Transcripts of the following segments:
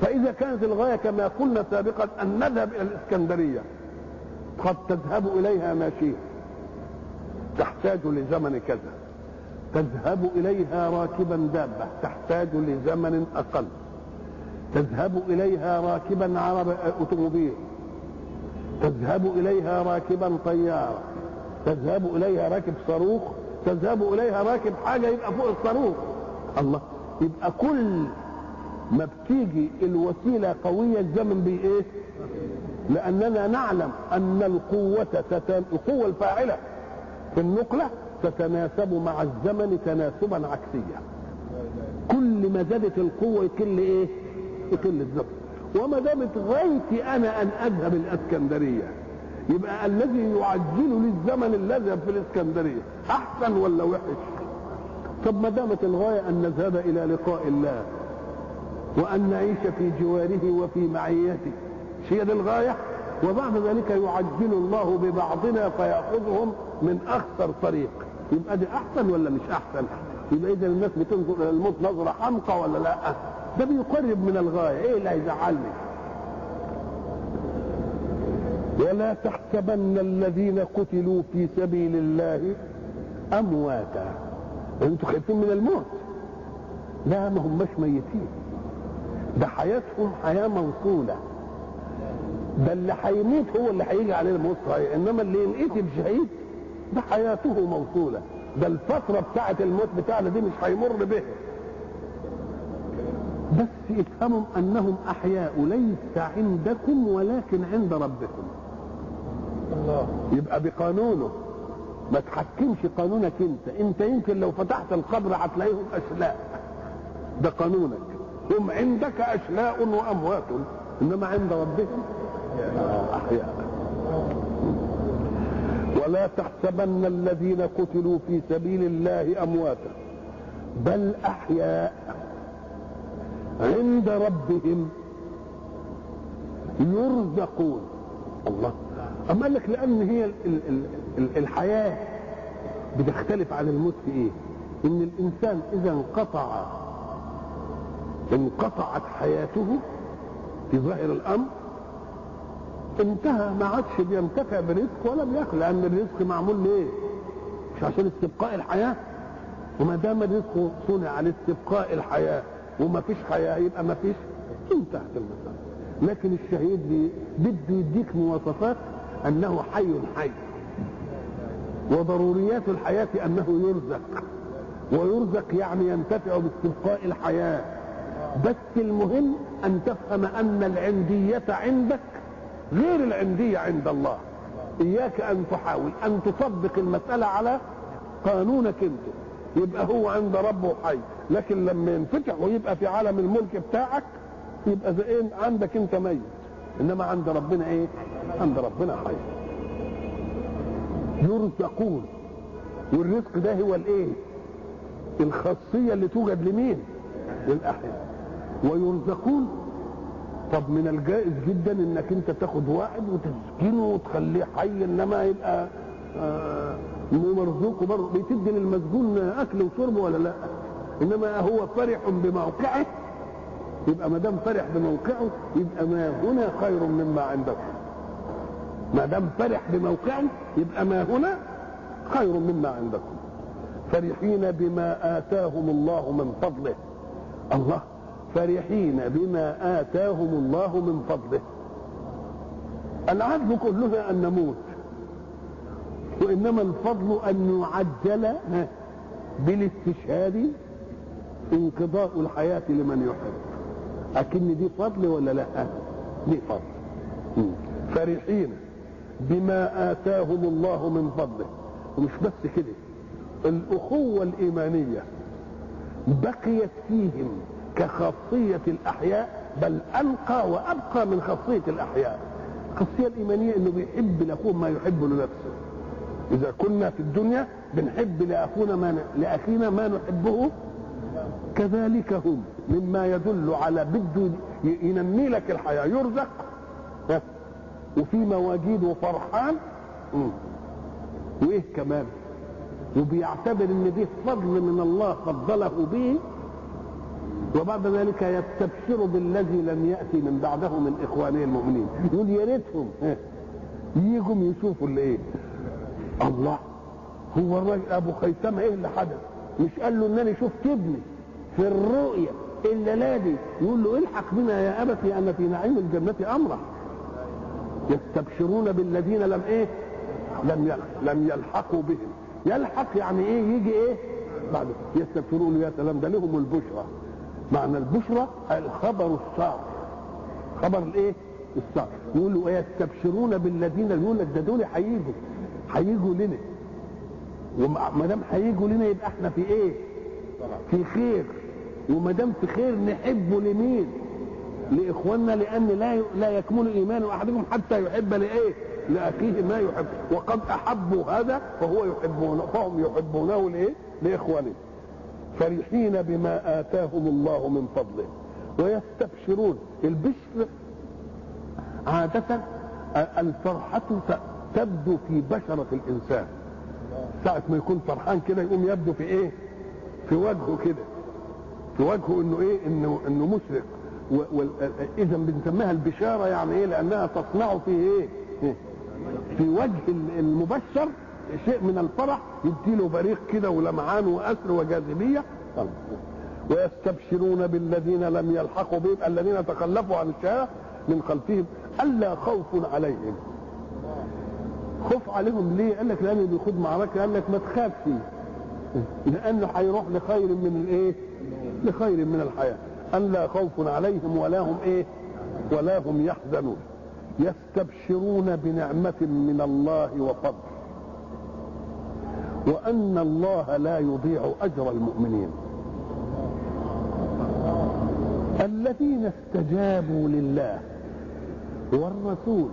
فإذا كانت الغاية كما قلنا سابقا أن نذهب إلى الإسكندرية. قد تذهب إليها ماشية تحتاج لزمن كذا. تذهب إليها راكبا دابة. تحتاج لزمن أقل. تذهب إليها راكبا عرب أوتوموبيل. تذهب إليها راكبا طيارة. تذهب إليها راكب صاروخ. تذهب إليها راكب حاجة يبقى فوق الصاروخ. الله يبقى كل ما بتيجي الوسيلة قوية الزمن بإيه؟ لأننا نعلم أن القوة تتن... القوة الفاعلة في النقلة تتناسب مع الزمن تناسبا عكسيا كل ما زادت القوة يقل إيه؟ يقل الزمن وما دامت غايتي أنا أن أذهب الإسكندرية يبقى الذي يعجل لي الزمن الذي في الإسكندرية أحسن ولا وحش؟ طب ما دامت الغاية أن نذهب إلى لقاء الله وأن نعيش في جواره وفي معيته هي دي الغاية؟ وبعد ذلك يعجل الله ببعضنا فيأخذهم من أخطر طريق. يبقى دي أحسن ولا مش أحسن؟ يبقى إذا الناس بتنظر إلى الموت نظرة حمقى ولا لا؟ ده بيقرب من الغاية. إيه اللي هيزعلني؟ ولا تحسبن الذين قتلوا في سبيل الله أمواتا. أنتوا خايفين من الموت. لا ما هماش ميتين. ده حياتهم حياة موصولة. ده اللي هيموت هو اللي هيجي عليه الموت. صحيح إنما اللي ينقتل شهيد ده حياته موصولة. ده الفترة بتاعة الموت بتاعنا دي مش هيمر به بس افهموا أنهم أحياء ليس عندكم ولكن عند ربكم. الله. يبقى بقانونه. ما تحكمش قانونك أنت. أنت يمكن لو فتحت القبر هتلاقيهم اشلاء ده قانونك. هم عندك أشلاء وأموات. إنما عند ربهم. احياء ولا تحسبن الذين قتلوا في سبيل الله امواتا بل أحياء عند ربهم يرزقون. الله. أما قال لك لأن هي ال ال ال الحياة بتختلف عن الموت في إيه؟ إن الإنسان إذا انقطع انقطعت حياته في ظاهر الأمر انتهى ما عادش بينتفع برزق ولا بياكل لأن الرزق معمول ليه؟ مش عشان استبقاء الحياة؟ وما دام الرزق صنع لاستبقاء الحياة وما فيش حياة يبقى ما فيش انتهت المسألة. لكن الشهيد بده يديك مواصفات أنه حي حي. وضروريات الحياة أنه يرزق. ويرزق يعني ينتفع باستبقاء الحياة. بس المهم أن تفهم أن العندية عندك غير العندية عند الله. إياك أن تحاول أن تطبق المسألة على قانونك أنت. يبقى هو عند ربه حي. لكن لما ينفتح ويبقى في عالم الملك بتاعك يبقى زي إيه؟ عندك أنت ميت. إنما عند ربنا إيه؟ عند ربنا حي. يرزقون. والرزق ده هو الإيه؟ الخاصية اللي توجد لمين؟ للاحياء ويرزقون. طب من الجائز جدا انك انت تاخد واحد وتسجنه وتخليه حي انما يبقى آه مرزوق برضه بتدي للمسجون اكل وشرب ولا لا؟ انما هو فرح بموقعه يبقى ما دام فرح بموقعه يبقى ما هنا خير مما عندكم ما دام فرح بموقعه يبقى ما هنا خير مما عندكم فرحين بما آتاهم الله من فضله. الله فرحين بما آتاهم الله من فضله. العدل كلها أن نموت. وإنما الفضل أن يعجل ها، بالاستشهاد انقضاء الحياة لمن يحب. أكن دي فضل ولا لا؟ دي فضل. فرحين بما آتاهم الله من فضله. ومش بس كده الأخوة الإيمانية بقيت فيهم كخاصية الأحياء بل ألقى وأبقى من خاصية الأحياء. الخاصية الإيمانية إنه بيحب لأخوه ما يحب لنفسه. إذا كنا في الدنيا بنحب لأخونا ما ن- لأخينا ما نحبه كذلك هم مما يدل على بده ينمي لك الحياة يرزق. وفي مواجيد وفرحان. وإيه كمان؟ وبيعتبر إن دي فضل من الله فضله به. وبعد ذلك يستبشر بالذي لم يأتي من بعده من إخوانه المؤمنين. يقول يا ريتهم. ها، يجوا يشوفوا اللي إيه. الله. هو الراجل أبو خيثمة إيه اللي حدث؟ مش قال له انني شفت ابني في الرؤيا الليلة دي يقول له الحق بنا يا أبتي أن في نعيم الجنة أمرا. يستبشرون بالذين لم إيه؟ لم لم يلحقوا بهم. يلحق يعني إيه؟ يجي إيه؟ بعد. يستبشرون يا سلام. ده لهم البشرى. معنى البشرى الخبر السار خبر الايه؟ السار يقولوا ويستبشرون بالذين يقول لك ده دول هيجوا. هيجوا لنا. وما دام هيجوا لنا يبقى إحنا في إيه؟ في خير. وما دام في خير نحبه لمين؟ لإخواننا لأن لا لا يكمل ايمان أحدكم حتى يحب لإيه؟ لأخيه ما يحب. وقد أحبوا هذا فهو يحبون فهم يحبونه لإيه؟ لاخوانهم فرحين بما آتاهم الله من فضله ويستبشرون البشر عادة الفرحة تبدو في بشرة الإنسان ساعة ما يكون فرحان كده يقوم يبدو في إيه؟ في وجهه كده في وجهه إنه إيه؟ إنه إنه مشرق إذا بنسميها البشارة يعني إيه؟ لأنها تصنع إيه؟ إيه؟ في وجه المبشر شيء من الفرح يديله بريق كده ولمعان وأسر وجاذبية؟ ويستبشرون بالذين لم يلحقوا بهم الذين تخلفوا عن الشهادة من خلفهم ألا خوف عليهم. خوف عليهم ليه؟ قال لك لأنه بيخوض معركة قال لك ما تخافش لأنه هيروح لخير من الإيه؟ لخير من الحياة. ألا خوف عليهم ولا هم إيه؟ ولا هم يحزنون. يستبشرون بنعمة من الله وفضل. وأن الله لا يضيع أجر المؤمنين. الذين استجابوا لله والرسول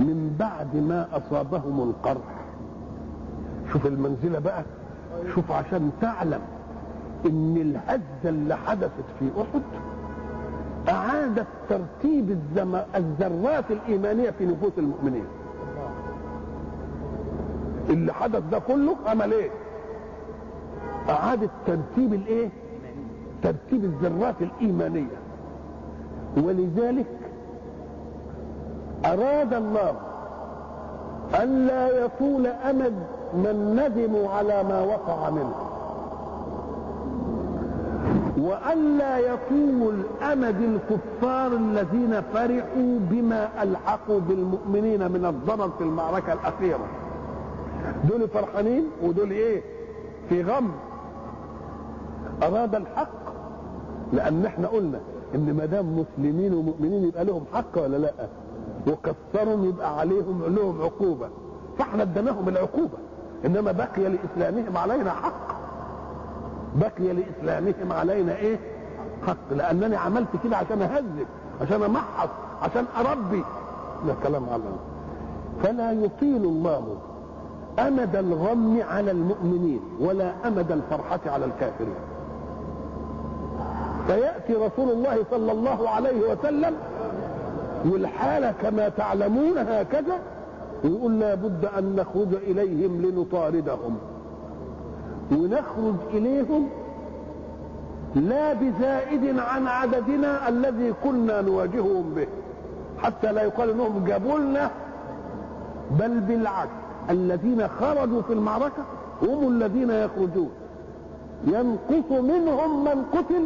من بعد ما أصابهم القرح. شوف المنزلة بقى. شوف عشان تعلم إن الهزة اللي حدثت في أحد أعادت ترتيب. الذرات الإيمانية في نفوس المؤمنين. اللي حدث ده كله عمل إيه؟ أعادت ترتيب الإيه؟ ترتيب الذرات الإيمانية. ولذلك أراد الله ألا يطول أمد من ندموا على ما وقع منه. وألا يطول أمد الكفار الذين فرحوا بما ألحقوا بالمؤمنين من الضرر في المعركة الأخيرة. دول فرحانين ودول إيه؟ في غم. أراد الحق لأن إحنا قلنا إن ما دام مسلمين ومؤمنين يبقى لهم حق ولا لأ؟ وكفرهم يبقى عليهم لهم عقوبة. فإحنا اديناهم العقوبة. إنما بقي لإسلامهم علينا حق. بقي لإسلامهم علينا إيه؟ حق. لأنني عملت كده عشان أهذب عشان أمحص عشان أربي. ده كلام على فلا يطيل الله أمد الغم على المؤمنين ولا أمد الفرحة على الكافرين. فيأتي رسول الله صلى الله عليه وسلم والحالة كما تعلمون هكذا ويقول لابد أن نخرج إليهم لنطاردهم. ونخرج إليهم لا بزائد عن عددنا الذي كنا نواجههم به. حتى لا يقال إنهم جابوا لنا بل بالعكس. الذين خرجوا في المعركة هم الذين يخرجون. ينقص منهم من قتل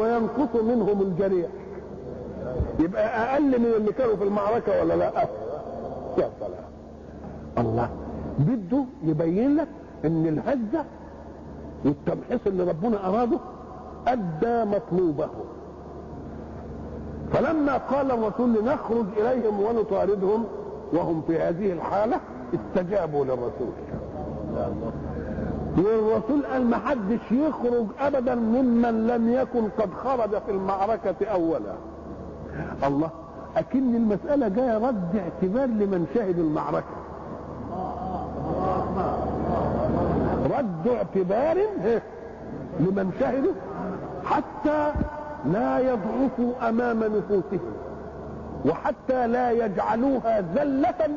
وينقص منهم الجريح. يبقى أقل من اللي كانوا في المعركة ولا لأ؟ يا سلام. الله. بده يبين لك إن الهزة والتمحيص اللي ربنا أراده أدى مطلوبه. فلما قال الرسول لنخرج إليهم ونطاردهم وهم في هذه الحالة استجابوا للرسول. والرسول قال ما حدش يخرج ابدا ممن لم يكن قد خرج في المعركة اولا. الله أكن المسألة جاية رد اعتبار لمن شهد المعركة. رد اعتبار لمن شهدوا حتى لا يضعفوا أمام نفوسهم. وحتى لا يجعلوها ذلة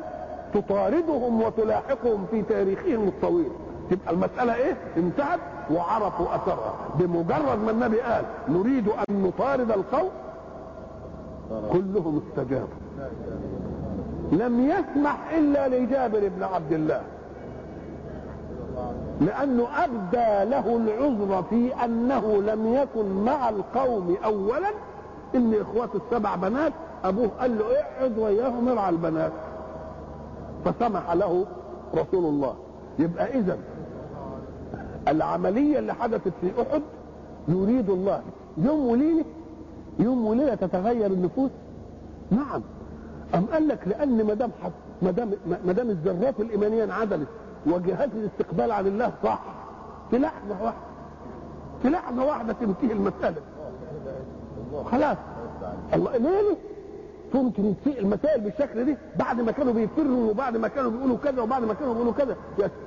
تطاردهم وتلاحقهم في تاريخهم الطويل. تبقى المسألة إيه؟ انتهت وعرفوا أثرها. بمجرد ما النبي قال نريد أن نطارد القوم كلهم استجابوا. لم يسمح إلا لجابر بن عبد الله لأنه أبدى له العذر في أنه لم يكن مع القوم اولا. إن اخواته السبع بنات أبوه قال له اقعد وياهم ارعى البنات. فسمح له رسول الله. يبقى اذا العملية اللي حدثت في أحد يريد الله. يوم وليلة يوم وليلة تتغير النفوس؟ نعم. أم قال لك لأن ما دام ما دام ما دام الذرات الإيمانية انعدلت وجهات الاستقبال عن الله صح. في لحظة واحدة. في لحظة واحدة تنتهي المسألة. خلاص. الله ليه ممكن المسائل بالشكل دي بعد ما كانوا بيفروا وبعد ما كانوا بيقولوا كذا وبعد ما كانوا بيقولوا كذا.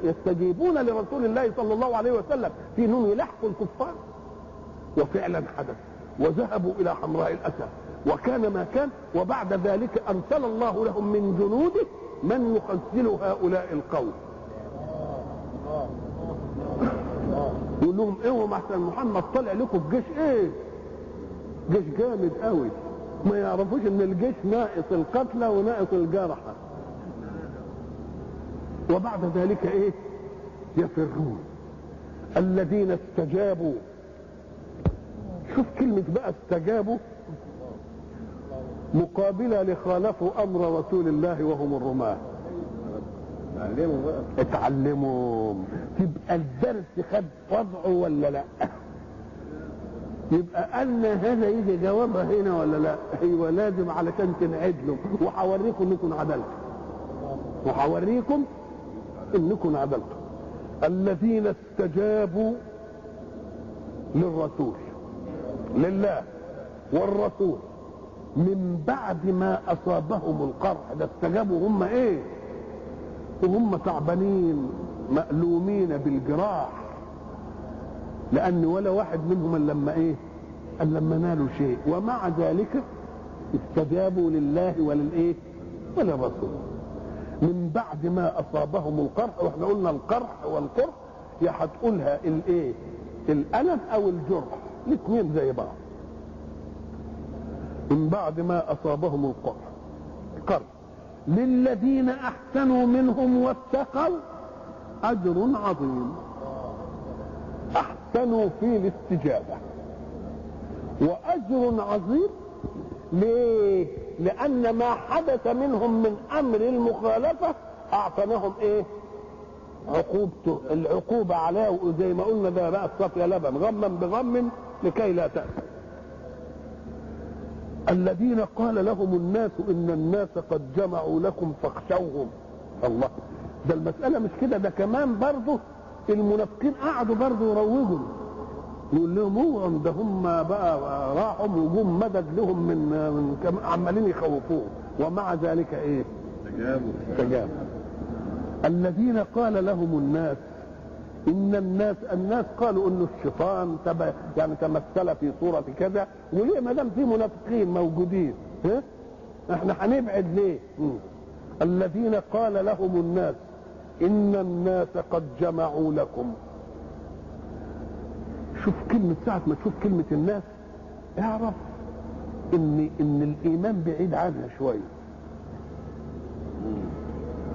يستجيبون لرسول الله صلى الله عليه وسلم. في انهم يلحقوا الكفار. وفعلا حدث. وذهبوا إلى حمراء الاسد وكان ما كان. وبعد ذلك أرسل الله لهم من جنوده من يخزل هؤلاء القوم. يقول لهم إيه محمد طلع لكم الجيش إيه؟ جيش جامد قوي ما يعرفوش إن الجيش ناقص القتلى وناقص الجرحى. وبعد ذلك إيه؟ يفرون. الذين استجابوا. شوف كلمة بقى استجابوا. مقابلة لخالفوا أمر رسول الله وهم الرماة. اتعلموا بقى. اتعلموا. تبقى الدرس خد وضعه ولا لا؟ يبقى أن هذا يجي جوابها هنا ولا لا؟ أيوه لازم علشان تنعدلوا وهوريكم إنكم عدلتوا وهوريكم إنكم عدلتوا الذين استجابوا للرسول. لله والرسول. من بعد ما أصابهم القرح. ده استجابوا هم إيه؟ وهم تعبانين مألومين بالجراح. لأن ولا واحد منهم لما إيه؟ إلا لما نالوا شيء. ومع ذلك استجابوا لله وللإيه؟ وللرسول. من بعد ما أصابهم القرح وإحنا قلنا القرح والقرح يا هتقولها الإيه؟ الألم أو الجرح. الاثنين زي بعض. من بعد ما أصابهم القرح. قرح. للذين أحسنوا منهم واتقوا أجر عظيم. أحسنوا في الاستجابة. وأجر عظيم ليه؟ لأن ما حدث منهم من أمر المخالفة اعطيناهم إيه؟ عقوبته العقوبة عليه زي ما قلنا ده بقى الصفي لبن غما بغم لكي لا تأسوا الذين قال لهم الناس إن الناس قد جمعوا لكم فاخشوهم. الله ده المسألة مش كده ده كمان برضه المنافقين قعدوا برضه يروجوا. يقول لهم هو ده هم بقى راحوا وجوم مدد لهم من, من عمالين يخوفوه. ومع ذلك إيه؟ استجابوا استجابوا الذين قال لهم الناس إن الناس الناس قالوا إنه الشيطان تب يعني تمثل في صورة كذا. وليه ما دام في منافقين موجودين ها؟ إحنا هنبعد ليه. الذين قال لهم الناس إن الناس قد جمعوا لكم. شوف كلمة ساعة ما تشوف كلمة الناس اعرف ان إن الإيمان بعيد عنها شوية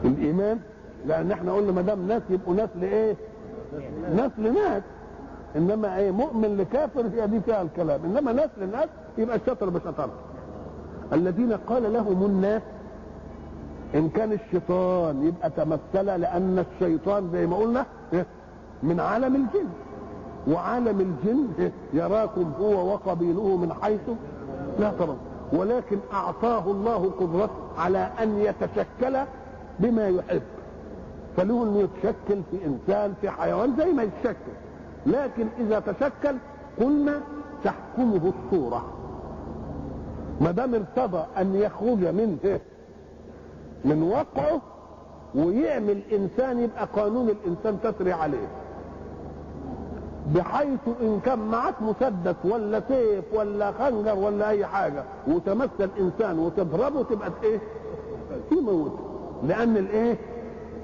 الإيمان لأن إحنا قلنا ما دام ناس يبقوا ناس لإيه؟ ناس لناس. إنما إيه؟ مؤمن لكافر هي دي فيها الكلام. إنما ناس لناس يبقى الشطر بشطر الذين قال لهم الناس إن كان الشيطان يبقى تمثل لأن الشيطان زي ما قلنا إيه؟ من عالم الجن وعالم الجن إيه؟ يراكم هو وقبيله من حيث لا ترون ولكن أعطاه الله قدرته على أن يتشكل بما يحب فله انه يتشكل في إنسان في حيوان زي ما يتشكل لكن إذا تشكل قلنا تحكمه الصورة ما دام ارتضى أن يخرج من إيه؟ من وقعه ويعمل إنسان يبقى قانون الإنسان تسري عليه. بحيث إن كان معاك مسدس ولا سيف ولا خنجر ولا أي حاجة وتمثل إنسان وتضربه تبقى إيه؟ يموت لأن الإيه؟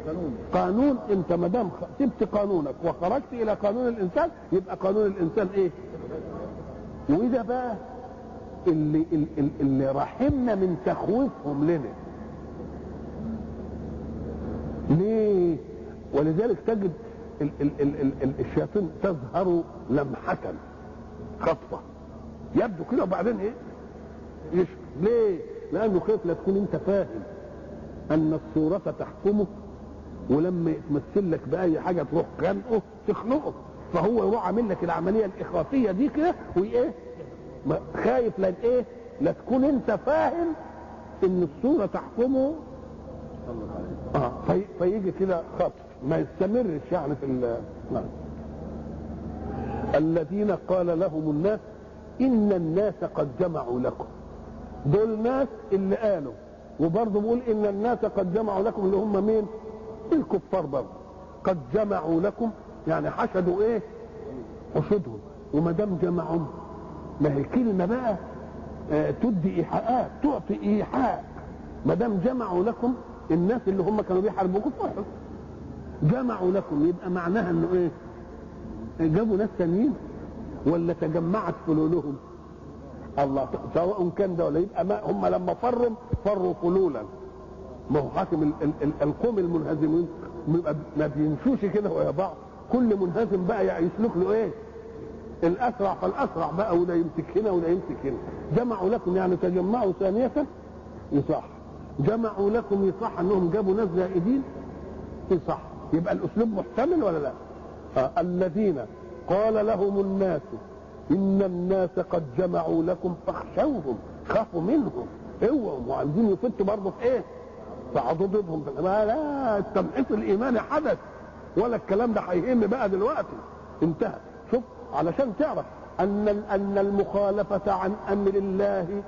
قانون. قانون. أنت ما دام سبت قانونك وخرجت إلى قانون الإنسان يبقى قانون الإنسان إيه؟ وإذا بقى اللي اللي, اللي رحمنا من تخويفهم لنا. ليه؟ ولذلك تجد ال ال ال ال ال الشياطين تظهر لمحة خطفة. يبدو كده وبعدين إيه؟ يشرب ليه؟ لأنه خايف لا تكون أنت فاهم أن الصورة تحكمه ولما يتمثل لك بأي حاجة تروح خانقه تخنقه. فهو يروح عامل لك العملية الاخافيه دي كده وإيه؟ خايف لا إيه؟ لا تكون أنت فاهم إن الصورة تحكمه آه في فيجي كده خطف ما يستمرش يعني في ال- نعم. الذين قال لهم الناس إن الناس قد جمعوا لكم. دول ناس اللي قالوا. وبرضه بيقول إن الناس قد جمعوا لكم اللي هم مين؟ الكفار برضه. قد جمعوا لكم يعني حشدوا إيه؟ حشودهم. وما دام جمعوا ما هي كلمه بقى آه، تدي إيحاءات تعطي إيحاء. ما دام جمعوا لكم الناس اللي هم كانوا بيحاربوكم في أحد جمعوا لكم يبقى معناها إنه إيه؟ جابوا ناس تانيين؟ ولا تجمعت فلولهم الله سواء كان ده ولا يبقى ما هم لما فروا فروا فلولا ما هو حاكم ال- ال- ال- القوم المنهزمين ما بيمشوش كده ويا بعض. كل منهزم بقى يسلك له إيه؟ الأسرع فالأسرع بقى وده يمسك هنا وده يمسك هنا. جمعوا لكم يعني تجمعوا ثانية يصح. جمعوا لكم يصح أنهم جابوا ناس زائدين؟ يصح يبقى الأسلوب محتمل ولا لا؟ آه الذين قال لهم الناس إن الناس قد جمعوا لكم فاخشوهم خافوا منهم اوعوا وعايزين يفتوا برضه في إيه؟ في عضدهم ما لا التمحيص الايماني حدث ولا الكلام ده هيهم بقى دلوقتي. انتهى. شوف علشان تعرف أن أن المخالفة عن أمر الله ال- ال-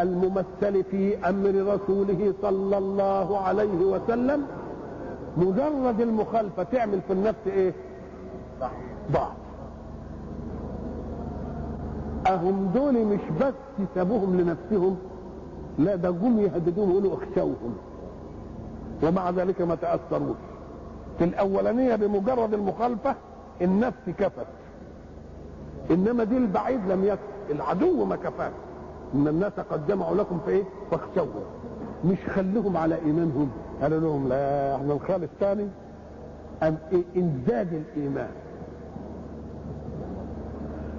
الممثل في أمر رسوله صلى الله عليه وسلم مجرد المخالفة تعمل في النفس إيه؟ ضعف أهم دول مش بس سابوهم لنفسهم لا ده جم يهددوهم يقولوا اخشوهم. ومع ذلك ما تأثروش. في الأولانية بمجرد المخالفة النفس كفت. إنما دي البعيد لم يكف العدو ما كفاش. إن الناس قد جمعوا لكم في إيه؟ فاخشوهم. مش خليهم على إيمانهم. قالوا لهم لا إحنا نخالف تاني ام إيه؟ ازداد الإيمان.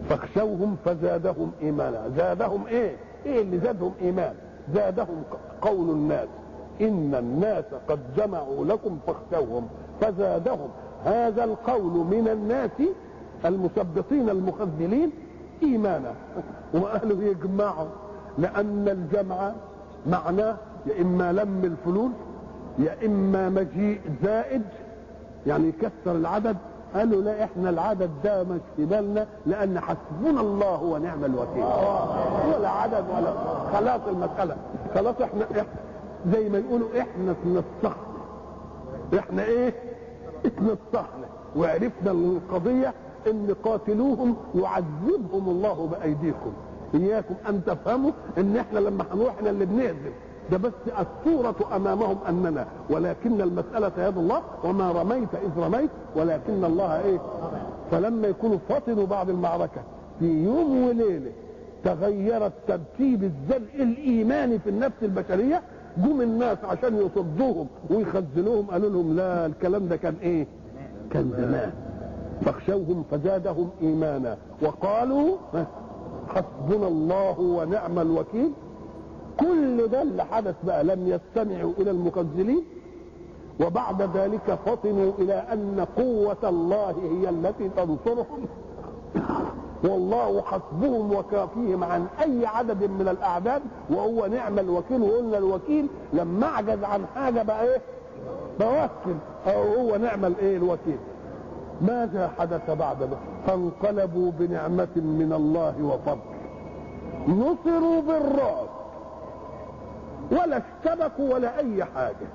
فاخشوهم فزادهم إيمانا. زادهم إيه؟ إيه اللي زادهم إيمان؟ زادهم قول الناس. إن الناس قد جمعوا لكم فاخشوهم فزادهم. هذا القول من الناس المثبطين المخذلين إيمانا. وقالوا يجمعوا لأن الجمع معناه يا إما لم الفلول يا إما مجيء زائد يعني يكسر العدد. قالوا لا إحنا العدد ده مش في بالنا لأن حسبنا الله ونعم الوكيل. ولا عدد ولا خلاص المسألة. خلاص إحنا, إحنا زي ما يقولوا إحنا اتنصحنا. إحنا إيه؟ اتنصحنا. وعرفنا القضية إن قاتلوهم يعذبهم الله بأيديكم. إياكم أن تفهموا إن إحنا لما هنروح إحنا اللي بنهزم ده بس الصورة أمامهم أننا. ولكن المسألة يد الله وما رميت إذ رميت ولكن الله إيه؟ فلما يكونوا فطنوا بعد المعركة في يوم وليلة تغير الترتيب الزرع الإيماني في النفس البشرية جم الناس عشان يصدوهم ويخزنوهم قالوا لهم لا الكلام ده كان إيه؟ كان زمان. فاخشوهم فزادهم إيمانا. وقالوا حسبنا الله ونعم الوكيل. كل ده اللي حدث بقى لم يستمعوا إلى المكذلين وبعد ذلك فطنوا إلى أن قوة الله هي التي تنصرهم. والله حسبهم وكافيهم عن أي عدد من الأعداد. وهو نعم الوكيل وقلنا الوكيل لما أعجز عن حاجة بقى إيه؟ بوكل. أو هو نعم الإيه؟ الوكيل. ماذا حدث بعد ذلك؟ فانقلبوا بنعمة من الله وفضل. نصروا بالرعب ولا اشتبكوا ولا أي حاجة.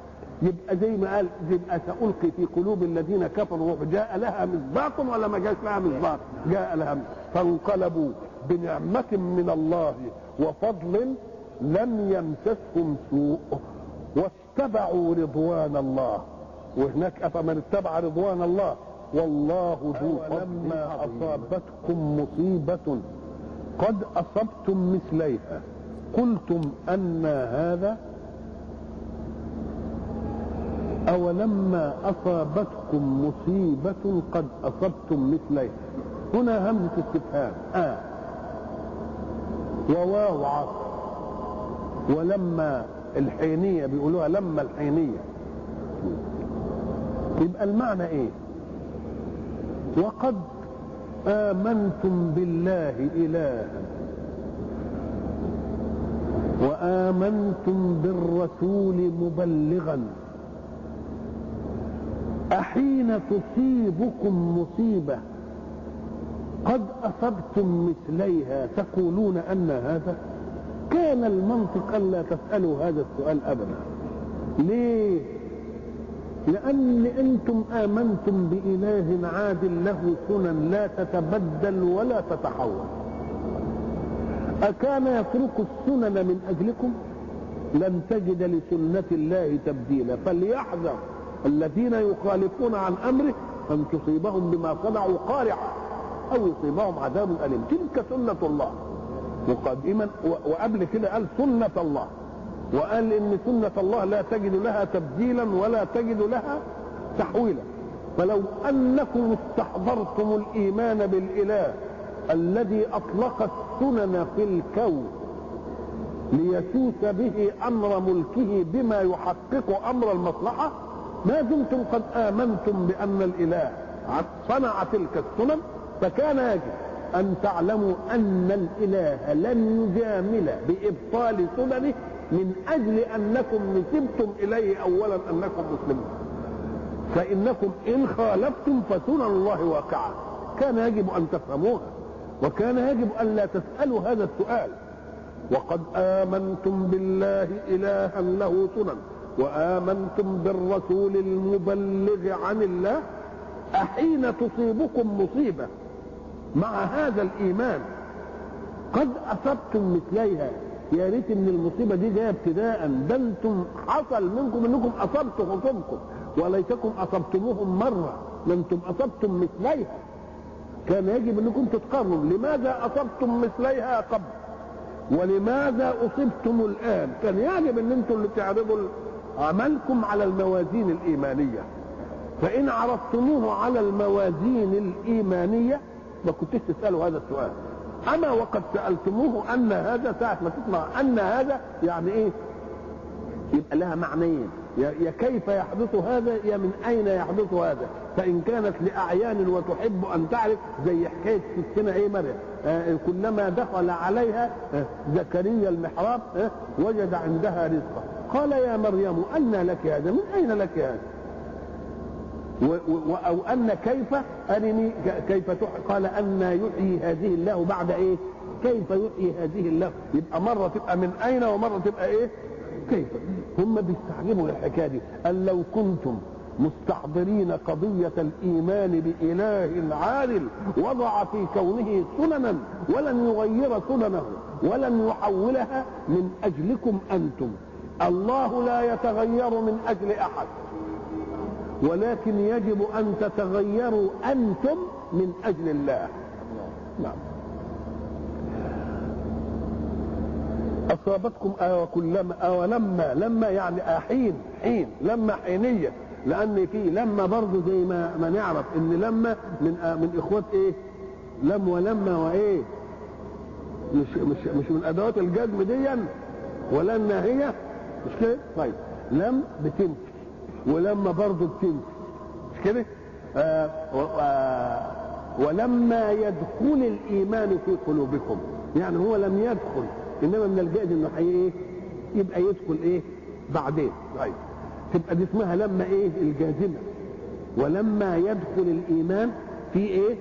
يبقى زي ما قال يبقى سألقي في قلوب الذين كفروا جاء لها مصداق ولا ما جاءش لها مصداق؟ جاء لها. فانقلبوا بنعمة من الله وفضل لم يمسسهم سوء. واتبعوا رضوان الله. وهناك أفمن اتبع رضوان الله؟ والله ذو فضل لما أصابتكم مصيبة قد أصبتم مثليها. قلتم أن هذا أولما أصابتكم مصيبة قد أصبتم مثليها. هنا همزة استفهام. آه. وواو عطف ولما الحينية بيقولوها لما الحينية. يبقى المعنى إيه؟ وقد آمنتم بالله إلها. وآمنتم بالرسول مبلغا. أحين تصيبكم مصيبة. قد أصبتم مثليها. تقولون أن هذا كان المنطق ألا تسألوا هذا السؤال أبدا. ليه؟ لأن أنتم آمنتم بإله عادل له سنن لا تتبدل ولا تتحول. أكان يترك السنن من أجلكم؟ لن تجد لسنة الله تبديلا. فليحذر الذين يخالفون عن أمره أن تصيبهم بما صنعوا قارعة أو يصيبهم عذاب أليم. تلك سنة الله. مقدما وقبل كده قال سنة الله. وقال إن سنة الله لا تجد لها تبديلا ولا تجد لها تحويلا. فلو أنكم استحضرتم الإيمان بالإله الذي أطلق السنن في الكون ليسوس به أمر ملكه بما يحقق أمر المصلحة ما دمتم قد آمنتم بأن الإله صنع تلك السنن فكان يجب أن تعلموا أن الإله لن يجامل بإبطال سننه من أجل أنكم نسبتم إليه أولا أنكم مسلمون. فإنكم إن خالفتم فسنن الله واقعة. كان يجب أن تفهموها وكان يجب أن لا تسألوا هذا السؤال. وقد آمنتم بالله إلها له سنن وآمنتم بالرسول المبلغ عن الله أحين تصيبكم مصيبة. مع هذا الإيمان قد أصبتم مثليها. يا ريت إن المصيبة دي جاية ابتداء. ده أنتم حصل منكم إنكم أصبتوا خصومكم وليتكم أصبتموهم مرة لأنتم أصبتم مثليها. كان يجب إنكم تتقارنوا لماذا أصبتم مثليها قبل؟ ولماذا أصبتم الآن؟ كان يجب إن أنتم اللي تعرضوا عملكم على الموازين الإيمانية. فإن عرضتموه على الموازين الإيمانية ما كنتش تسألوا هذا السؤال. أما وقد سألتموه أن هذا ساعة ما تسمع أن هذا يعني إيه؟ يبقى لها معنيين. يا كيف يحدث هذا؟ يا من أين يحدث هذا؟ فإن كانت لأعيان وتحب أن تعرف زي حكاية ستنا إيه مريم. آه كلما دخل عليها آه زكريا المحراب آه وجد عندها رزقا قال يا مريم أن لك هذا؟ من أين لك هذا؟ أو أن كيف أرني كيف قال أن يحيي هذه الله بعد إيه؟ كيف يحيي هذه الله؟ يبقى مرة تبقى من أين ومرة تبقى إيه؟ كيف؟ هم بيستعجبوا الحكاية دي. قال لو كنتم مستحضرين قضية الإيمان بإله عالم وضع في كونه سننا ولن يغير سننه ولن يحولها من أجلكم أنتم. الله لا يتغير من أجل أحد. ولكن يجب أن تتغيروا أنتم من أجل الله نعم أصابتكم آه كلما آه لما لما يعني أحين حين لما حينية لأن في لما برضه زي ما ما نعرف إن لما من من إخوات إيه؟ لم ولما وإيه؟ مش مش مش من أدوات الجزم ديا ولا الناهية مش كده؟ طيب لم بتنفي ولما برضه بتنفي مش كده؟ آه آه ولما يدخل الإيمان في قلوبكم يعني هو لم يدخل إنما من الجائز إنه إيه؟ يبقى يدخل إيه؟ بعدين طيب تبقى دي اسمها لما إيه؟ الجازمة ولما يدخل الإيمان في إيه؟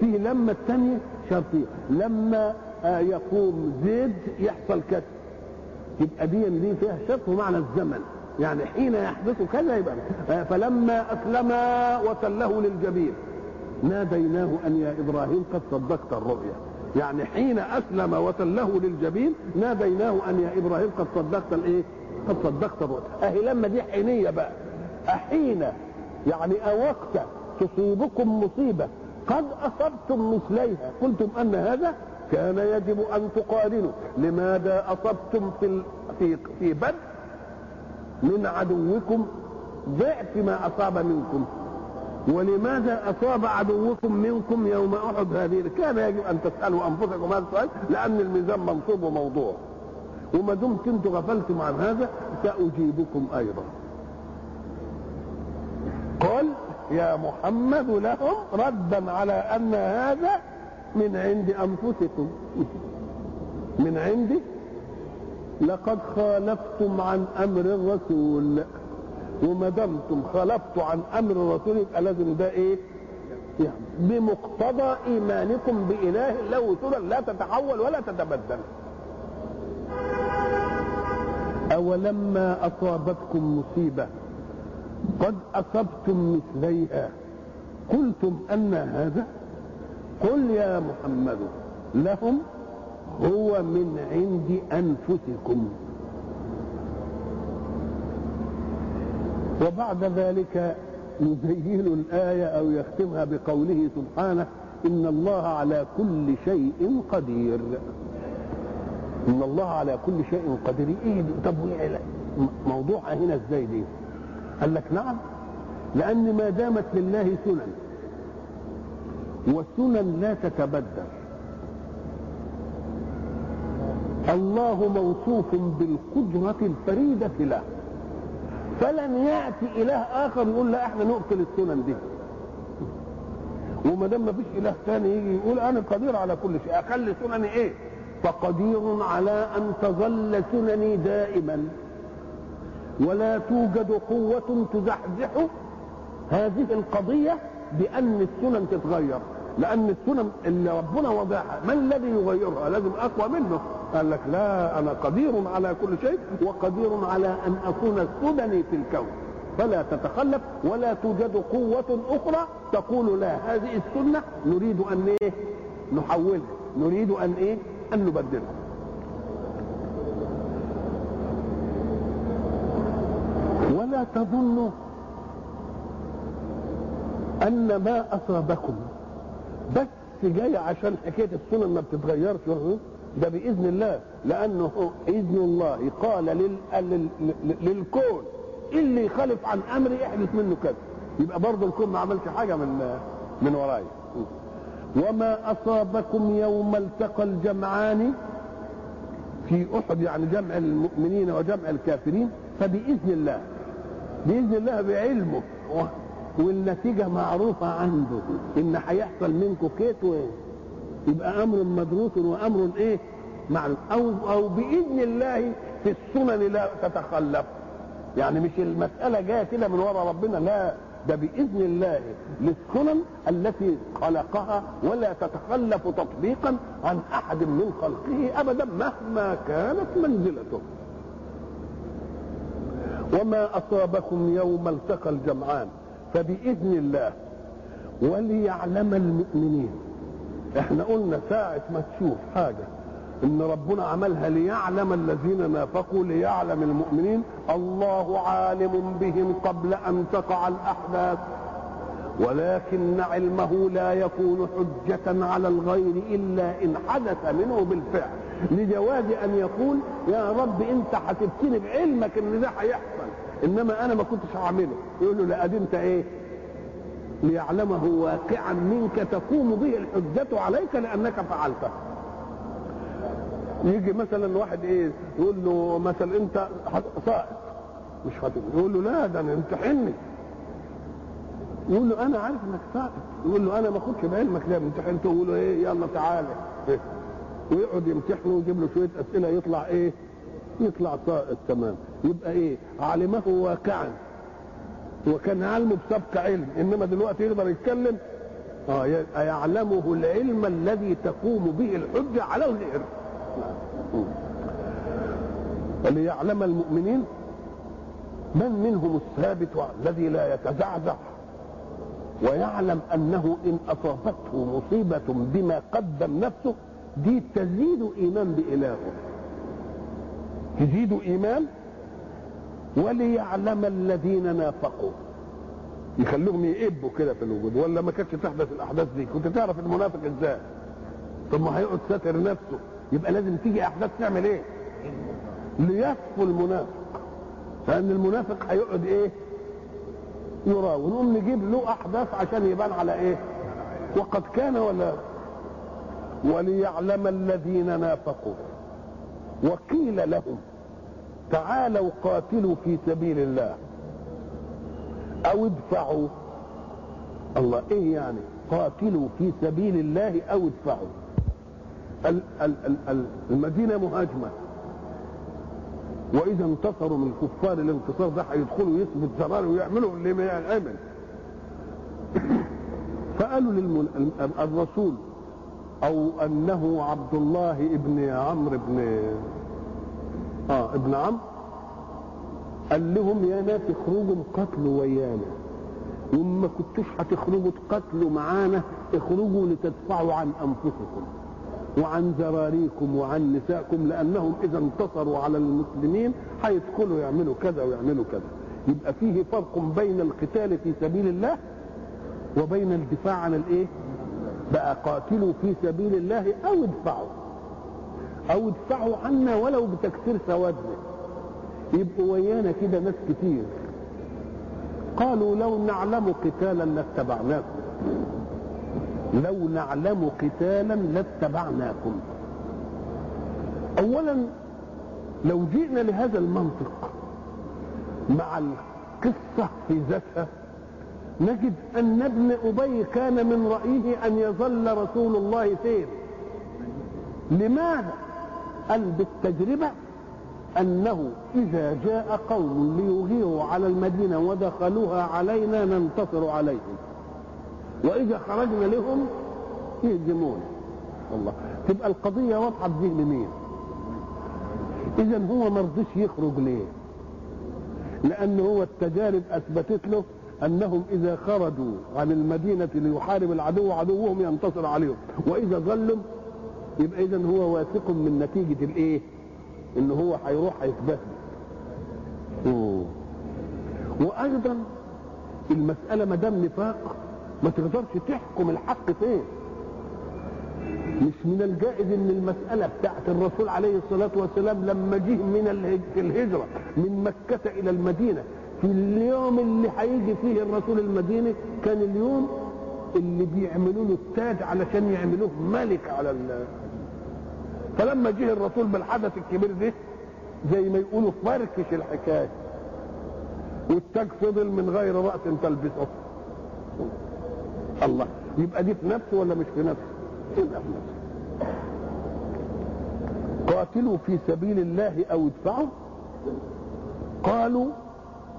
في لما الثانية شرطية لما آه يقوم زيد يحصل كذا يبقى دي دي فيها شرط ومعنى الزمن يعني حين يحدث كذا يبقى فلما اسلم وتله للجبين ناديناه أن يا إبراهيم قد صدقت الرؤيا. يعني حين أسلم وتله للجبين ناديناه أن يا إبراهيم قد صدقت الإيه؟ قد صدقت الرؤيا. أهي لما دي حينية بقى. أحين يعني أوقت تصيبكم مصيبة قد أصبتم مثليها. قلتم أن هذا كان يجب أن تقارنوا. لماذا أصبتم في في في بدر من عدوكم ضعف ما أصاب منكم. ولماذا أصاب عدوكم منكم يوم أحد هذه؟ كان يجب أن تسألوا أنفسكم هذا السؤال لأن الميزان منصوب وموضوع. وما دمت أنتم غفلتم عن هذا سأجيبكم أيضا. قل يا محمد لهم ردا على أن هذا من عند أنفسكم. من عندي لقد خالفتم عن أمر الرسول وما دمتم خالفتوا عن أمر الرسول يبقى لازم ده إيه؟ يعني بمقتضى إيمانكم بإله له سنن لا تتحول ولا تتبدل. أولما أصابتكم مصيبة قد أصبتم مثليها قلتم أن هذا قل يا محمد لهم هو من عند أنفسكم وبعد ذلك يزين الآية أو يختمها بقوله سبحانه إن الله على كل شيء قدير إن الله على كل شيء قدير إيه؟ طب؟ موضوعها هنا إزاي دي؟ قال لك نعم لأن ما دامت لله سنن والسنن لا تتبدل الله موصوف بالقدرة الفريدة له. فلن يأتي إله آخر يقول لا إحنا نقتل السنن دي. وما دام ما فيش إله ثاني يجي يقول أنا قدير على كل شيء. اخلي سنني إيه؟ فقدير على أن تظل سنني دائما. ولا توجد قوة تزحزح هذه القضية بأن السنن تتغير. لأن السنن اللي ربنا وضعها ما الذي يغيرها؟ لازم أقوى منه. قال لك لا أنا قدير على كل شيء وقدير على أن أكون سنني في الكون. فلا تتخلف ولا توجد قوة أخرى تقول لا هذه السنة نريد أن إيه؟ نحولها. نريد أن إيه؟ أن نبدلها. ولا تظنوا أن ما أصابكم بس جاي عشان حكاية السنن ما بتتغيرش ده بإذن الله لأنه إذن الله قال لل... لل... للكون اللي يخالف عن امري احدث منه كذا. يبقى برضه الكون ما عملش حاجة من من ورايا وما أصابكم يوم التقى الجمعان؟ في أحد يعني جمع المؤمنين وجمع الكافرين فبإذن الله بإذن الله بعلمه. والنتيجة معروفة عنده إن هيحصل منكم كيت يبقى أمر مدروس وأمر إيه؟ معلوم أو أو بإذن الله في السنن لا تتخلف. يعني مش المسألة جاية كده من وراء ربنا لا ده بإذن الله للسنن التي خلقها ولا تتخلف تطبيقا عن أحد من خلقه ابدا مهما كانت منزلته. وما أصابكم يوم التقى الجمعان. فبإذن الله وليعلم المؤمنين. إحنا قلنا ساعة ما تشوف حاجة. إن ربنا عملها ليعلم الذين نافقوا ليعلم المؤمنين. الله عالم بهم قبل أن تقع الأحداث. ولكن علمه لا يكون حجة على الغير إلا إن حدث منه بالفعل. لجواز أن يقول يا رب أنت هتبتني بعلمك إن ده هيحصل. إنما أنا ما كنتش هعمله يقول له لا انت إيه؟ ليعلمه واقعا منك تقوم به الحجة عليك لأنك فعلته. يجي مثلا واحد إيه يقول له مثلا أنت سائق مش خاطب يقول له لا ده أنا امتحني يقول له أنا عارف إنك سائق يقول له أنا ما اخدش بعلمك ليه؟ امتحنته. يقول له إيه يلا تعالى. إيه؟ ويقعد يمتحنه ويجيب له شوية أسئلة يطلع إيه يطلع سائق تمام يبقى إيه؟ علمه واقعا. وكان علمه بسبق علم. إنما دلوقتي يقدر يتكلم. آه يعلمه العلم الذي تقوم به الحجه على الغير. ليعلم المؤمنين من منهم الثابت الذي لا يتزعزع. ويعلم أنه إن أصابته مصيبة بما قدم نفسه دي تزيد إيمان بإلهه. تزيد إيمان وليعلم الذين نافقوا. يخلوهم يئبوا كده في الوجود ولا ما كانتش تحدث الأحداث دي؟ كنت تعرف المنافق إزاي؟ طب ما هيقعد ساتر نفسه. يبقى لازم تيجي أحداث تعمل إيه؟ ليصفوا المنافق. لأن المنافق هيقعد إيه؟ يرى ونقوم نجيب له أحداث عشان يبان على إيه؟ وقد كان ولا وليعلم الذين نافقوا. وقيل لهم تعالوا قاتلوا في سبيل الله. أو ادفعوا. الله إيه يعني؟ قاتلوا في سبيل الله أو ادفعوا. ال- ال- ال- ال- المدينة مهاجمة. وإذا انتصروا من كفار الانتصار ده هيدخلوا يثبت زرار ويعملوا اللي ما يعمل. فقالوا للرسول أو أنه عبد الله ابن عمرو ابن آه ابن عمرو قال لهم يا ناس اخرجوا قتلوا ويانا. وما كنتوش هتخرجوا تقتلوا معانا اخرجوا لتدفعوا عن أنفسكم وعن ذراريكم وعن نسائكم لأنهم إذا انتصروا على المسلمين هيدخلوا يعملوا كذا ويعملوا كذا. يبقى فيه فرق بين القتال في سبيل الله وبين الدفاع عن الإيه؟ بقى قاتلوا في سبيل الله أو ادفعوا. أو ادفعوا عنا ولو بتكسير سوادنا يبقوا ويانا كده ناس كتير. قالوا لو نعلم قتالا لاتبعناكم. لو نعلم قتالا لاتبعناكم. اولا لو جئنا لهذا المنطق مع القصة في ذاتها نجد أن ابن أبي كان من رأيه أن يظل رسول الله فين. لماذا؟ قال بالتجربة أنه إذا جاء قوم ليغيروا على المدينة ودخلوها علينا ننتصر عليهم. وإذا خرجنا لهم يهزمون والله. تبقى القضية واضحة بذهن مين؟ إذا هو ما رضيش يخرج ليه؟ لأن هو التجارب أثبتت له أنهم إذا خرجوا عن المدينة ليحارب العدو عدوهم ينتصر عليهم. وإذا ظلوا يبقى إذا هو واثق من نتيجة الإيه؟ إن هو هيروح هيتبهدل. أوه. وأيضا المسألة ما دام نفاق ما تقدرش تحكم الحق فين. مش من الجائز إن المسألة بتاعت الرسول عليه الصلاة والسلام لما جه من الهجرة من مكة إلى المدينة في اليوم اللي هيجي فيه الرسول المدينة كان اليوم اللي بيعملوا له التاج علشان يعملوه ملك على. فلما جه الرسول بالحدث الكبير ده زي ما يقولوا فركش الحكاية. والتاج فضل من غير رأس تلبسه. الله يبقى دي في نفسه ولا مش في نفسه؟ يبقى في نفسه. قاتلوا في سبيل الله أو ادفعوا؟ قالوا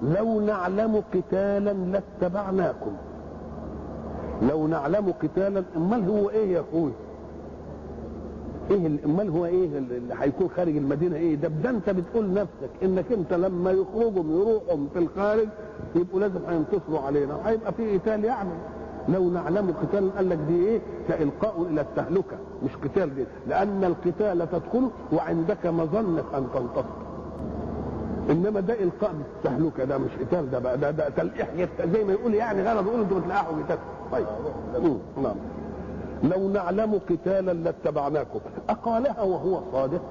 لو نعلم قتالا لاتبعناكم. لو نعلم قتالا أمال هو إيه يا أخوي؟ إيه ال- أمال هو إيه اللي هيكون خارج المدينة إيه؟ ده ده أنت بتقول نفسك إنك أنت لما يخرجوا يروحوا في الخارج يبقوا لازم هينتصروا علينا. هيبقى في قتال يعني. لو نعلم قتال قال لك دي إيه؟ كإلقاء إلى التهلكة مش قتال دي. لأن القتال تدخله وعندك مظنة أن تنتصر. إنما ده إلقاء بالتهلكة ده مش قتال ده بقى ده ده تلقيح زي ما يقول يعني غلط يقول أنتوا بتلقحوا قتال. طيب. مم، نعم. لو نعلم قتالا لاتبعناكم. أقالها وهو صادق.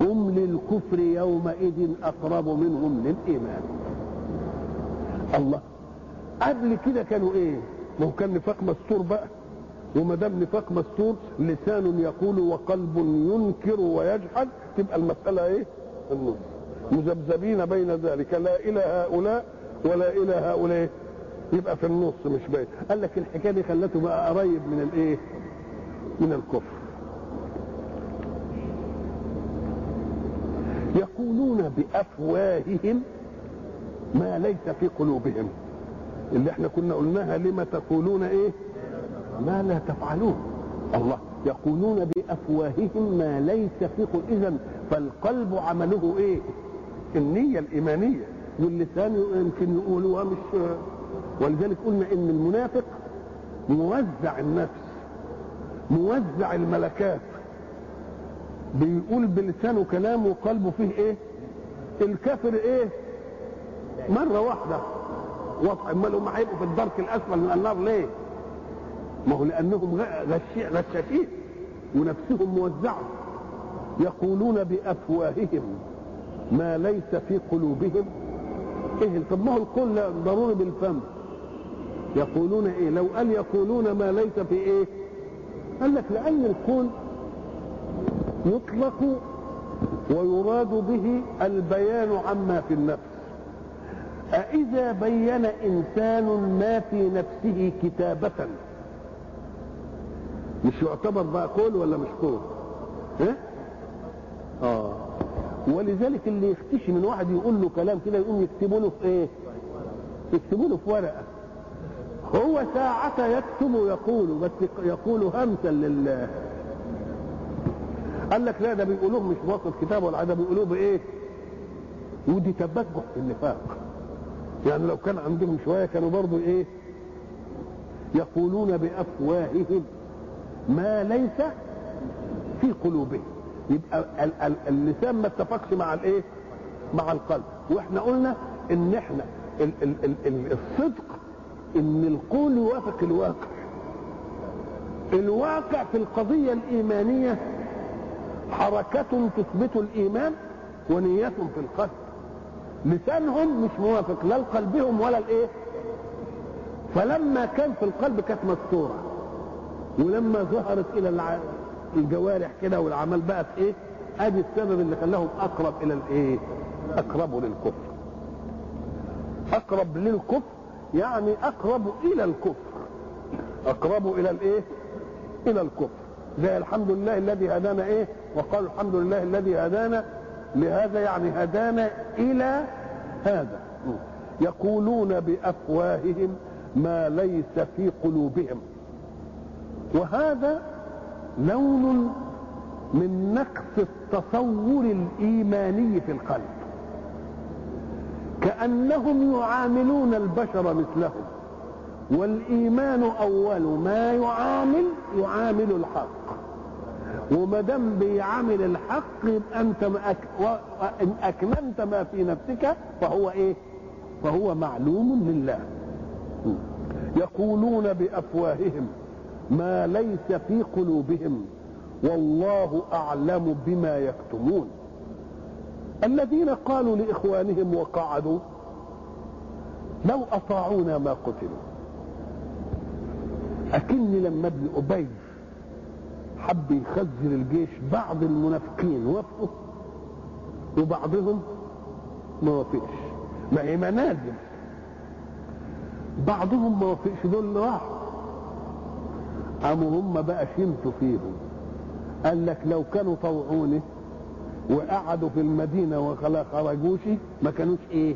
هم للكفر يومئذ أقرب منهم للإيمان. الله قبل كده كانوا إيه؟ ما هو كان نفاق مستور بقى. وما دام نفاق مستور لسان يقول وقلب ينكر ويجحد تبقى المسألة إيه؟ النص. مذبذبين بين ذلك. لا إلى هؤلاء ولا إلى هؤلاء. يبقى في النص مش باين قال لك الحكاية دي خلته بقى قريب من الايه؟ من الكفر. يقولون بأفواههم ما ليس في قلوبهم. اللي إحنا كنا قلناها لما تقولون إيه؟ ما لا تفعلون. الله. يقولون بأفواههم ما ليس في قلوبهم. اذا فالقلب عمله إيه؟ النية الإيمانية. واللسان يمكن يقولوها مش ولذلك قلنا إن المنافق موزع النفس موزع الملكات. بيقول بلسانه كلام وقلبه فيه إيه؟ الكافر إيه؟ مرة واحدة. واضح أمال هم هيبقوا في الدرك الأسفل من النار ليه؟ ما هو لأنهم غشاشين. ونفسهم موزعة. يقولون بأفواههم ما ليس في قلوبهم إيه طب ما هو لا ضروري بالفم. يقولون إيه؟ لو قال يقولون ما ليس في إيه؟ قال لك لأن القول يطلق ويراد به البيان عما في النفس. أإذا بين إنسان ما في نفسه كتابة؟ مش يعتبر بقى قول ولا مش قول؟ ها؟ آه. ولذلك اللي يختشي من واحد يقول له كلام كده يقوم يكتبوا له في إيه؟ يكتبوا له في ورقة هو ساعة يكتب يقول بس يقول همسا لله قال لك لا ده بيقولوه مش بواسطة كتاب ولا ده بيقولوه بإيه؟ ودي تبجح في النفاق يعني لو كان عندهم شوية كانوا برضو إيه؟ يقولون بأفواههم ما ليس في قلوبهم يبقى ال- ال- اللسان ما اتفقش مع الايه؟ مع القلب. وإحنا قلنا ان إحنا ال ال ال ال الصدق ان القول يوافق الواقع. الواقع في القضية الإيمانية حركة تثبت الإيمان ونيه في القلب. لسانهم مش موافق لا لقلبهم ولا الايه؟ فلما كان في القلب كانت مستورة. ولما ظهرت إلى الع- الجوارح كده والعمل بقت إيه؟ ادي السبب اللي خلاهم اقرب إلى الايه؟ اقرب للكفر. اقرب للكفر يعني اقرب إلى الكفر. اقرب إلى الايه؟ إلى الكفر. زي الحمد لله الذي هدانا إيه؟ وقالوا الحمد لله الذي هدانا. لهذا يعني هدانا إلى هذا. يقولون بافواههم ما ليس في قلوبهم. وهذا لون من نقص التصور الإيماني في القلب. كأنهم يعاملون البشر مثلهم والإيمان أول ما يعامل يعامل الحق. وما دام بيعامل الحق يبقى أنت. إن اكمنت ما في نفسك فهو إيه؟ فهو معلوم لله. يقولون بأفواههم ما ليس في قلوبهم والله أعلم بما يكتمون. الذين قالوا لإخوانهم وقعدوا لو أطاعونا ما قتلوا. أكني لما ابن أبي حب يخزن الجيش بعض المنافقين وافقوا وبعضهم ما وافقش. هي منازل. بعضهم ما وافقش دول راحوا. قاموا هم بقى شمتوا فيهم. قال لك لو كانوا طوعوني وقعدوا في المدينة وخلا خرجوش ما كانوش إيه؟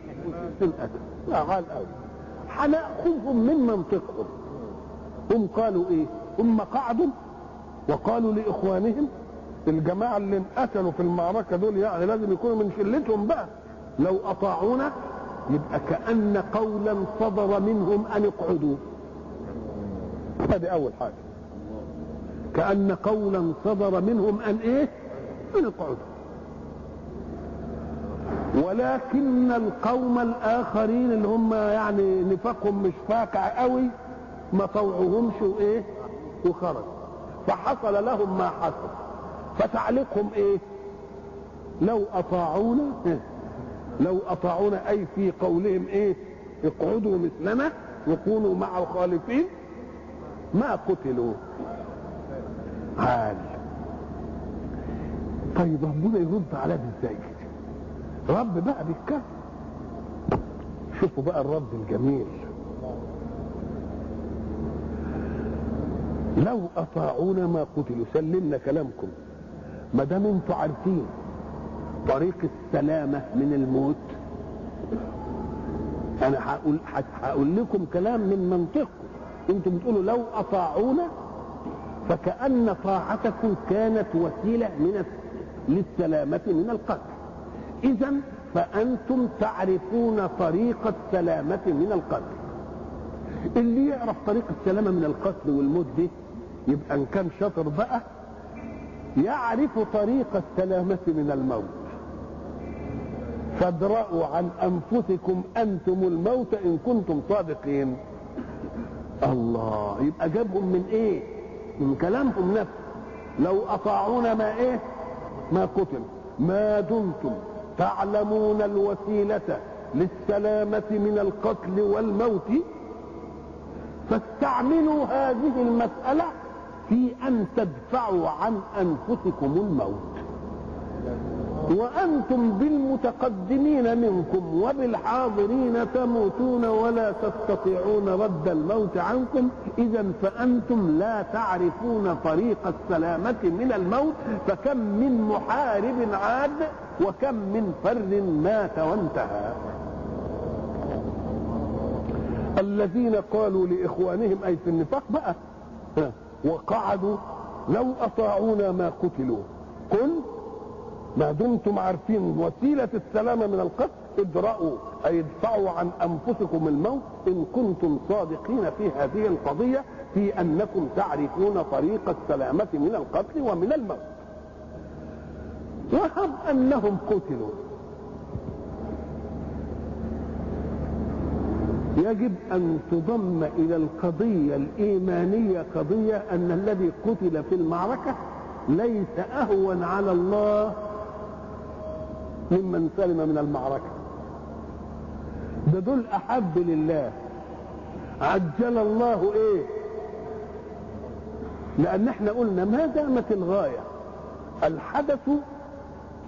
لا قال قوي هنأخذهم من منطقهم. هم قالوا إيه؟ هم قعدوا وقالوا لإخوانهم الجماعة اللي انقتلوا في المعركة دول يعني لازم يكونوا من شلتهم بقى. لو أطاعونا يبقى كأن قولا صدر منهم أن اقعدوا هذه أول حاجة. كأن قولا صدر منهم أن إيه؟ ان اقعدوا ولكن القوم الآخرين اللي هم يعني نفاقهم مش فاقع قوي ما طوعهمش وايه وخرجوا فحصل لهم ما حصل. فتعليقهم إيه؟ لو أطاعونا إيه؟ لو أطاعونا أي في قولهم إيه؟ اقعدوا مثلنا وكونوا مع الخالفين ما قتلوا. عال طيب ربنا يرد ده إزاي رب بقى بيتكلم شوفوا بقى الرد الجميل. لو أطاعونا ما قتلوا سلمنا كلامكم. ما دام أنتوا عارفين طريق السلامة من الموت أنا هقول هقول لكم كلام من منطقكم. أنتم بتقولوا لو أطاعونا فكأن طاعتكم كانت وسيلة من للسلامة من القتل. إذا فأنتم تعرفون طريق السلامة من القتل. اللي يعرف طريق السلامة من القتل والموت دي يبقى إن كان شاطر بقى يعرف طريق السلامة من الموت. فادرأوا عن أنفسكم أنتم الموت إن كنتم صادقين. الله يبقى جابهم من إيه؟ من كلامهم نفسه لو أطاعونا ما إيه؟ ما قتل. ما دمتم تعلمون الوسيلة للسلامة من القتل والموت؟ فاستعملوا هذه المسألة في أن تدفعوا عن أنفسكم الموت. وأنتم بالمتقدمين منكم وبالحاضرين تموتون ولا تستطيعون رد الموت عنكم. إذا فأنتم لا تعرفون طريق السلامة من الموت. فكم من محارب عاد وكم من فر مات وانتهى. الذين قالوا لإخوانهم أي في النفاق بقى وقعدوا لو أطاعونا ما قتلوا. قل ما دمتم عارفين وسيلة السلامة من القتل؟ ادرأوا أي ادفعوا عن أنفسكم الموت إن كنتم صادقين في هذه القضية في أنكم تعرفون طريق السلامة من القتل ومن الموت. وهم أنهم قتلوا. يجب أن تضم إلى القضية الإيمانية قضية أن الذي قتل في المعركة ليس أهون على الله ممن سلم من المعركة. ده دول أحب لله عجل الله إيه؟ لأن إحنا قلنا ما دامت الغاية. الحدث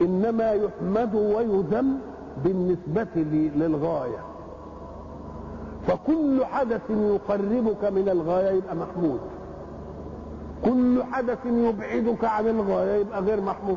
إنما يحمد ويذم بالنسبة للغاية. فكل حدث يقربك من الغاية يبقى محمود. كل حدث يبعدك عن الغاية يبقى غير محمود.